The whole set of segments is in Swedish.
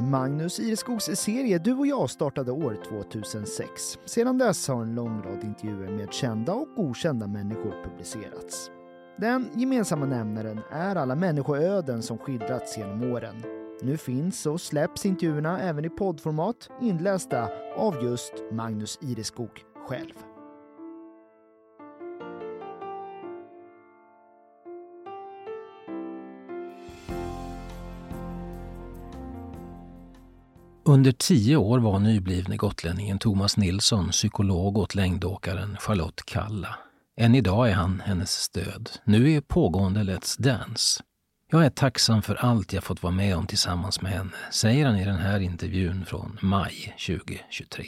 Magnus Ireskogs serie Du och jag startade år 2006. Sedan dess har en lång rad intervjuer med kända och okända människor publicerats. Den gemensamma nämnaren är alla människoöden som skildrats genom åren. Nu finns och släpps intervjuerna även i poddformat inlästa av just Magnus Ireskog själv. Under tio år var nyblivne gotlänningen Thomas Nilsson psykolog åt längdåkaren Charlotte Kalla. Än idag är han hennes stöd. Nu är pågående Let's Dance. Jag är tacksam för allt jag fått vara med om tillsammans med henne, säger han i den här intervjun från maj 2023.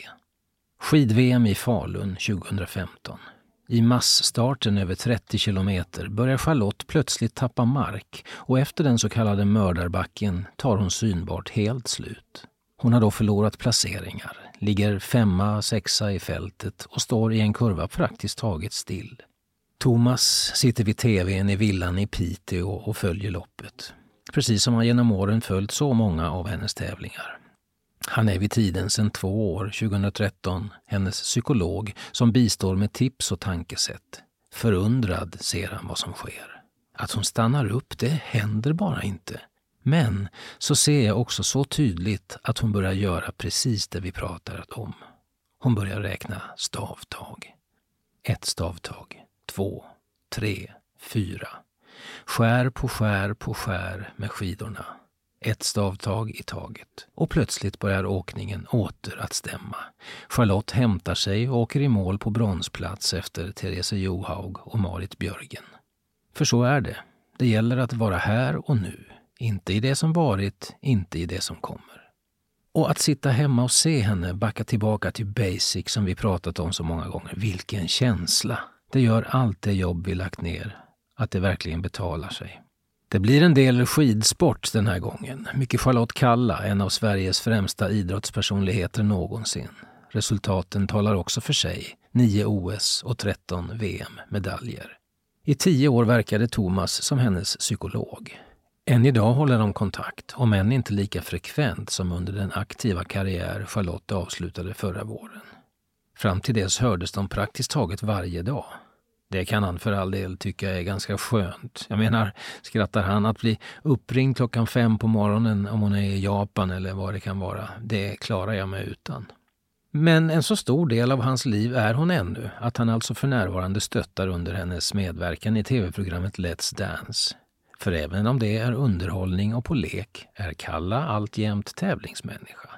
Skid-VM i Falun 2015. I massstarten över 30 kilometer börjar Charlotte plötsligt tappa mark och efter den så kallade mördarbacken tar hon synbart helt slut. Hon har då förlorat placeringar, ligger femma, sexa i fältet och står i en kurva praktiskt taget still. Thomas sitter vid tvn i villan i Piteå och följer loppet. Precis som han genom åren följt så många av hennes tävlingar. Han är vid tiden sedan två år, 2013, hennes psykolog som bistår med tips och tankesätt. Förundrad ser han vad som sker. Att hon stannar upp, det händer bara inte. Men så ser jag också så tydligt att hon börjar göra precis det vi pratat om. Hon börjar räkna stavtag. Ett stavtag, två, tre, fyra. Skär på skär på skär med skidorna. Ett stavtag i taget. Och plötsligt börjar åkningen åter att stämma. Charlotte hämtar sig och åker i mål på bronsplats efter Therese Johaug och Marit Björgen. För så är det. Det gäller att vara här och nu. Inte i det som varit, inte i det som kommer. Och att sitta hemma och se henne backa tillbaka till basic som vi pratat om så många gånger. Vilken känsla! Det gör allt det jobb vi lagt ner, att det verkligen betalar sig. Det blir en del skidsport den här gången. Mycket Charlotte Kalla, en av Sveriges främsta idrottspersonligheter någonsin. Resultaten talar också för sig. 9 OS och 13 VM-medaljer. I tio år verkade Thomas som hennes psykolog. Än idag håller de kontakt, om än inte lika frekvent som under den aktiva karriär Charlotte avslutade förra våren. Fram till dess hördes de praktiskt taget varje dag. Det kan han för all del tycka är ganska skönt. Jag menar, skrattar han att bli uppringd klockan fem på morgonen om hon är i Japan eller vad det kan vara, det klarar jag mig utan. Men en så stor del av hans liv är hon ännu att han alltså för närvarande stöttar under hennes medverkan i tv-programmet Let's Dance. För även om det är underhållning och på lek är Kalla alltjämt tävlingsmänniska.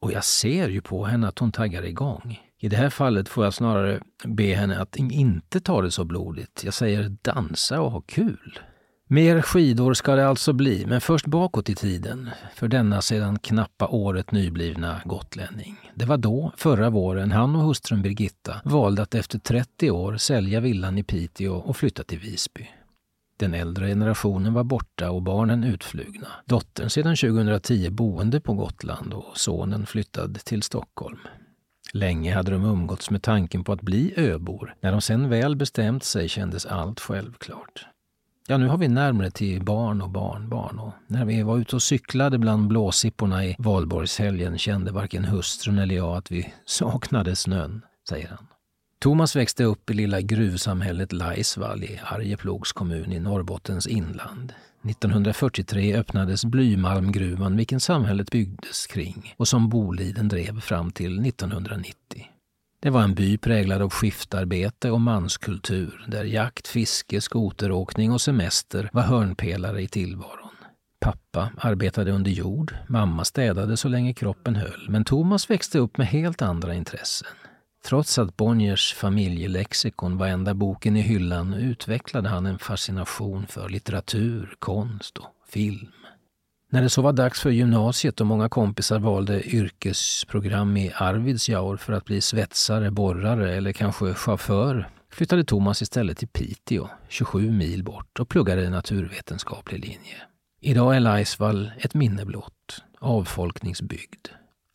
Och jag ser ju på henne att hon taggar igång. I det här fallet får jag snarare be henne att inte ta det så blodigt. Jag säger dansa och ha kul. Mer skidor ska det alltså bli, men först bakåt i tiden för denna sedan knappa året nyblivna gotlänning. Det var då, förra våren, han och hustrun Birgitta valde att efter 30 år sälja villan i Piteå och flytta till Visby. Den äldre generationen var borta och barnen utflugna. Dottern sedan 2010 boende på Gotland och sonen flyttad till Stockholm. Länge hade de umgåtts med tanken på att bli öbor. När de sen väl bestämt sig kändes allt självklart. Ja, nu har vi närmare till barn och barnbarn och när vi var ute och cyklade bland blåsipporna i valborgshelgen kände varken hustrun eller jag att vi saknade snön, säger han. Thomas växte upp i lilla gruvsamhället Laisvall i Arjeplogs kommun i Norrbottens inland. 1943 öppnades blymalmgruvan vilken samhället byggdes kring och som Boliden drev fram till 1990. Det var en by präglad av skiftarbete och manskultur där jakt, fiske, skoteråkning och semester var hörnpelare i tillvaron. Pappa arbetade under jord, mamma städade så länge kroppen höll men Thomas växte upp med helt andra intressen. Trots att Bonniers familjelexikon var enda boken i hyllan utvecklade han en fascination för litteratur, konst och film. När det så var dags för gymnasiet och många kompisar valde yrkesprogram i Arvidsjaur för att bli svetsare, borrare eller kanske chaufför flyttade Thomas istället till Piteå, 27 mil bort och pluggade naturvetenskaplig linje. Idag är Laisvall ett minne blott, avfolkningsbygd.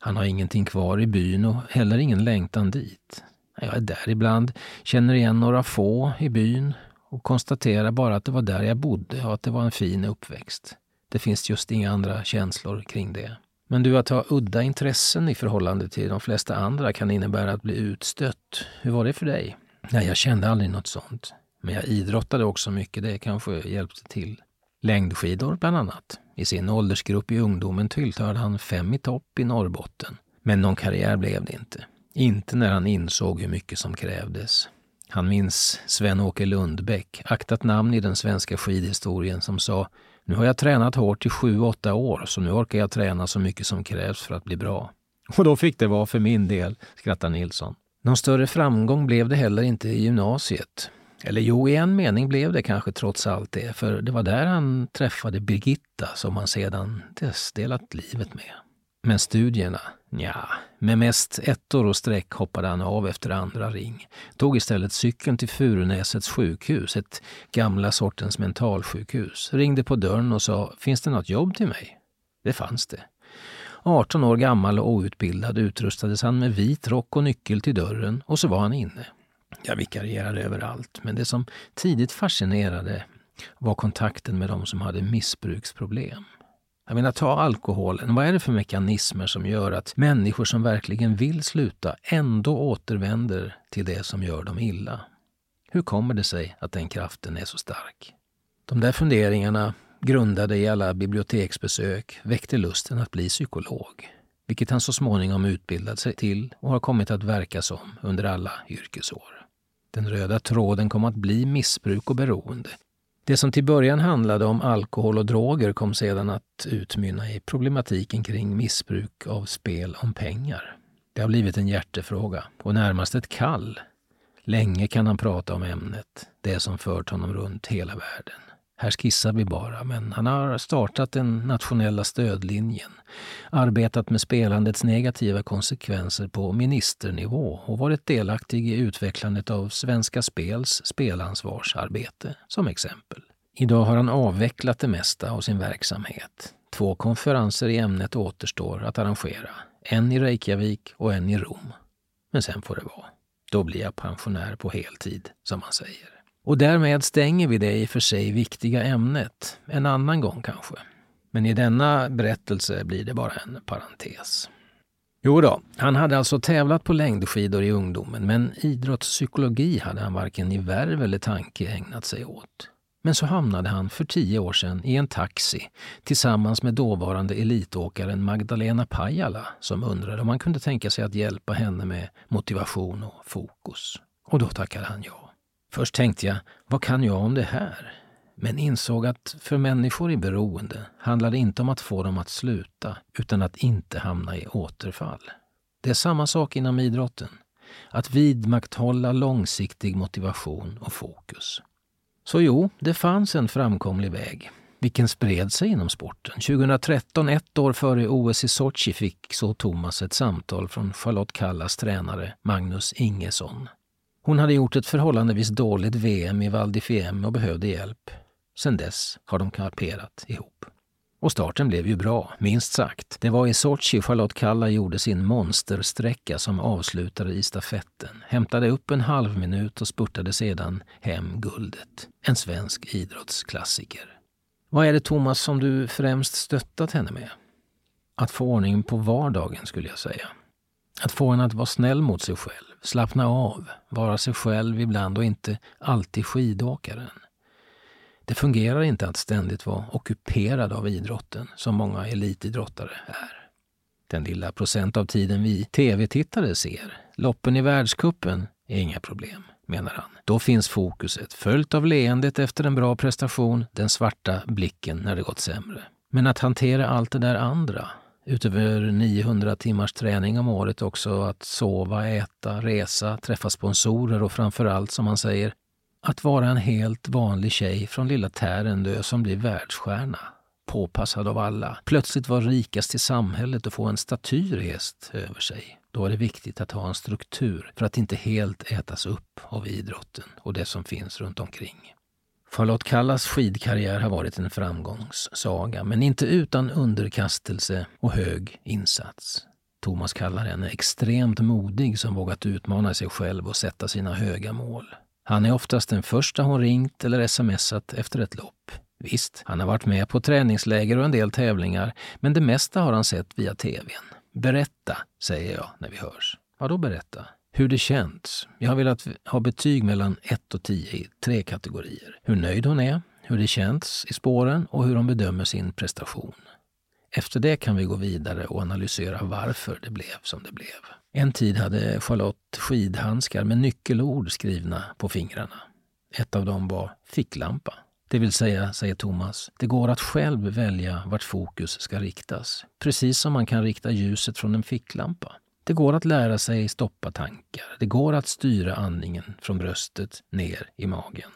Han har ingenting kvar i byn och heller ingen längtan dit. Jag är där ibland, känner igen några få i byn och konstaterar bara att det var där jag bodde och att det var en fin uppväxt. Det finns just inga andra känslor kring det. Men du, att ha udda intressen i förhållande till de flesta andra kan innebära att bli utstött. Hur var det för dig? Nej, jag kände aldrig något sånt. Men jag idrottade också mycket, det kanske hjälpte till. Längdskidor bland annat. I sin åldersgrupp i ungdomen tillhörde han fem i topp i Norrbotten. Men någon karriär blev det inte. Inte när han insåg hur mycket som krävdes. Han minns Sven-Åke Lundbäck, aktat namn i den svenska skidhistorien, som sa nu har jag tränat hårt i sju, åtta år, så nu orkar jag träna så mycket som krävs för att bli bra. Och då fick det vara för min del, skrattar Nilsson. Någon större framgång blev det heller inte i gymnasiet. Eller jo, i en mening blev det kanske trots allt det, för det var där han träffade Birgitta som han sedan dess delat livet med. Men studierna? Ja, med mest ettor och streck hoppade han av efter andra ring. Tog istället cykeln till Furunäsets sjukhus, ett gamla sortens mentalsjukhus. Ringde på dörren och sa, finns det något jobb till mig? Det fanns det. 18 år gammal och outbildad utrustades han med vit rock och nyckel till dörren och så var han inne. Jag vikarierade överallt, men det som tidigt fascinerade var kontakten med de som hade missbruksproblem. Jag menar, ta alkoholen. Vad är det för mekanismer som gör att människor som verkligen vill sluta ändå återvänder till det som gör dem illa? Hur kommer det sig att den kraften är så stark? De där funderingarna, grundade i alla biblioteksbesök, väckte lusten att bli psykolog, vilket han så småningom utbildat sig till och har kommit att verka som under alla yrkesår. Den röda tråden kom att bli missbruk och beroende, det som till början handlade om alkohol och droger kom sedan att utmynna i problematiken kring missbruk av spel om pengar. Det har blivit en hjärtefråga och närmast ett kall. Länge kan han prata om ämnet, det som fört honom runt hela världen. Här skissar vi bara, men han har startat den nationella stödlinjen, arbetat med spelandets negativa konsekvenser på ministernivå och varit delaktig i utvecklandet av Svenska Spels spelansvarsarbete, som exempel. Idag har han avvecklat det mesta av sin verksamhet. Två konferenser i ämnet återstår att arrangera, en i Reykjavik och en i Rom. Men sen får det vara. Då blir jag pensionär på heltid, som man säger. Och därmed stänger vi det i och för sig viktiga ämnet, en annan gång kanske. Men i denna berättelse blir det bara en parentes. Jo då, han hade alltså tävlat på längdskidor i ungdomen men idrottspsykologi hade han varken i värv eller tanke ägnat sig åt. Men så hamnade han för tio år sedan i en taxi tillsammans med dåvarande elitåkaren Magdalena Pajala som undrade om han kunde tänka sig att hjälpa henne med motivation och fokus. Och då tackade han ja. Först tänkte jag, vad kan jag om det här? Men insåg att för människor i beroende handlar det inte om att få dem att sluta, utan att inte hamna i återfall. Det är samma sak inom idrotten. Att vidmakthålla långsiktig motivation och fokus. Så jo, det fanns en framkomlig väg. Vilken spred sig inom sporten. 2013, ett år före OS i Sochi, fick så Thomas ett samtal från Charlotte Kallas tränare Magnus Ingesson. Hon hade gjort ett förhållandevis dåligt VM i Val di Fiemme och behövde hjälp. Sen dess har de kamperat ihop. Och starten blev ju bra, minst sagt. Det var i Sochi Charlotte Kalla gjorde sin monstersträcka som avslutade i stafetten, hämtade upp en halv minut och spurtade sedan hem guldet. En svensk idrottsklassiker. Vad är det, Thomas, som du främst stöttat henne med? Att få ordning på vardagen, skulle jag säga. Att få henne att vara snäll mot sig själv, slappna av, vara sig själv ibland och inte alltid skidåkaren. Det fungerar inte att ständigt vara ockuperad av idrotten, som många elitidrottare är. Den lilla procent av tiden vi tv-tittare ser, loppen i världskuppen, är inga problem, menar han. Då finns fokuset, följt av leendet efter en bra prestation, den svarta blicken när det gått sämre. Men att hantera allt det där andra, utöver 900 timmars träning om året också att sova, äta, resa, träffa sponsorer och framförallt, som han säger, att vara en helt vanlig tjej från lilla Tärendö som blir världsstjärna. Påpassad av alla. Plötsligt vara rikast i samhället och få en staty rest över sig. Då är det viktigt att ha en struktur för att inte helt ätas upp av idrotten och det som finns runt omkring. Charlotte Kallas skidkarriär har varit en framgångssaga, men inte utan underkastelse och hög insats. Thomas kallar henne extremt modig som vågat utmana sig själv och sätta sina höga mål. Han är oftast den första hon ringt eller smsat efter ett lopp. Visst, han har varit med på träningsläger och en del tävlingar, men det mesta har han sett via tvn. Berätta, säger jag när vi hörs. Vadå berätta? Hur det känts. Jag har velat ha betyg mellan 1 och 10 i tre kategorier. Hur nöjd hon är, hur det känts i spåren och hur hon bedömer sin prestation. Efter det kan vi gå vidare och analysera varför det blev som det blev. En tid hade Charlotte skidhandskar med nyckelord skrivna på fingrarna. Ett av dem var ficklampa. Det vill säga, säger Thomas, det går att själv välja vart fokus ska riktas. Precis som man kan rikta ljuset från en ficklampa. Det går att lära sig stoppa tankar. Det går att styra andningen från bröstet ner i magen.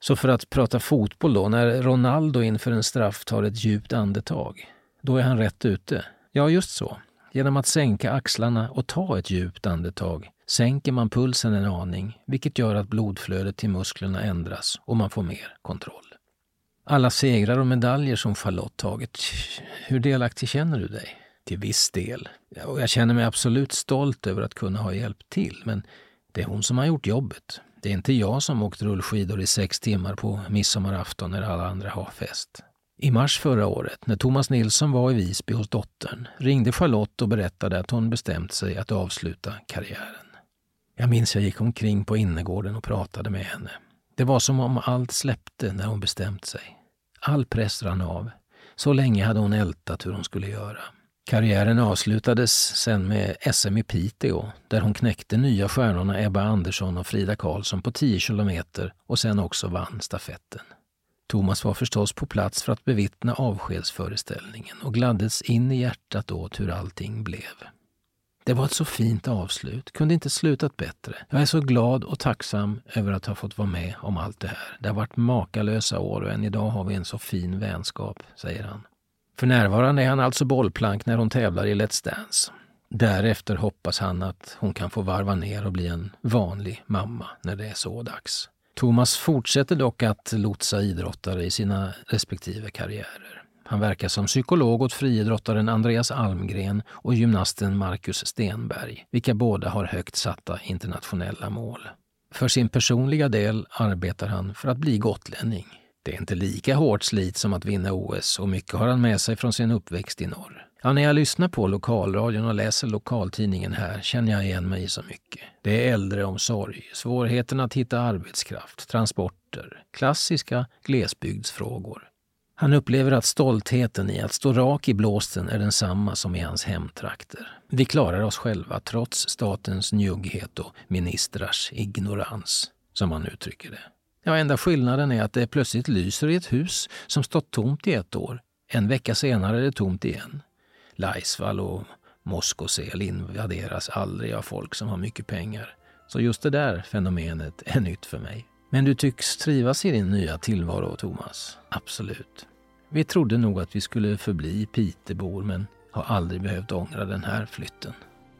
Så för att prata fotboll då, när Ronaldo inför en straff tar ett djupt andetag, då är han rätt ute. Ja, just så. Genom att sänka axlarna och ta ett djupt andetag sänker man pulsen en aning, vilket gör att blodflödet till musklerna ändras och man får mer kontroll. Alla segrar och medaljer som Charlotte tagit, hur delaktig känner du dig? Till viss del. Och jag känner mig absolut stolt över att kunna ha hjälpt till, men det är hon som har gjort jobbet. Det är inte jag som åkt rullskidor i sex timmar på midsommarafton när alla andra har fest. I mars förra året, när Thomas Nilsson var i Visby hos dottern, ringde Charlotte och berättade att hon bestämt sig att avsluta karriären. Jag minns jag gick omkring på innergården och pratade med henne. Det var som om allt släppte när hon bestämt sig. All press rann av. Så länge hade hon ältat hur hon skulle göra. Karriären avslutades sen med SM i Piteå där hon knäckte nya stjärnorna Ebba Andersson och Frida Karlsson på 10 kilometer och sen också vann stafetten. Thomas var förstås på plats för att bevittna avskedsföreställningen och gladdes in i hjärtat åt hur allting blev. Det var ett så fint avslut, kunde inte slutat bättre. Jag är så glad och tacksam över att ha fått vara med om allt det här. Det har varit makalösa år och än idag har vi en så fin vänskap, säger han. För närvarande är han alltså bollplank när hon tävlar i Let's Dance. Därefter hoppas han att hon kan få varva ner och bli en vanlig mamma när det är så dags. Thomas fortsätter dock att lotsa idrottare i sina respektive karriärer. Han verkar som psykolog åt friidrottaren Andreas Almgren och gymnasten Marcus Stenberg, vilka båda har högt satta internationella mål. För sin personliga del arbetar han för att bli gotlänning. Det är inte lika hårt slit som att vinna OS och mycket har han med sig från sin uppväxt i norr. Ja, när jag lyssnar på lokalradion och läser lokaltidningen här känner jag igen mig i så mycket. Det är äldreomsorg, svårigheten att hitta arbetskraft, transporter, klassiska glesbygdsfrågor. Han upplever att stoltheten i att stå rak i blåsten är densamma som i hans hemtrakter. Vi klarar oss själva trots statens njugghet och ministrars ignorans, som han uttrycker det. Ja, enda skillnaden är att det plötsligt lyser i ett hus som stått tomt i ett år. En vecka senare är det tomt igen. Laisvall och Moskosel invaderas aldrig av folk som har mycket pengar. Så just det där fenomenet är nytt för mig. Men du tycks trivas i din nya tillvaro, Thomas. Absolut. Vi trodde nog att vi skulle förbli Pitebor, men har aldrig behövt ångra den här flytten.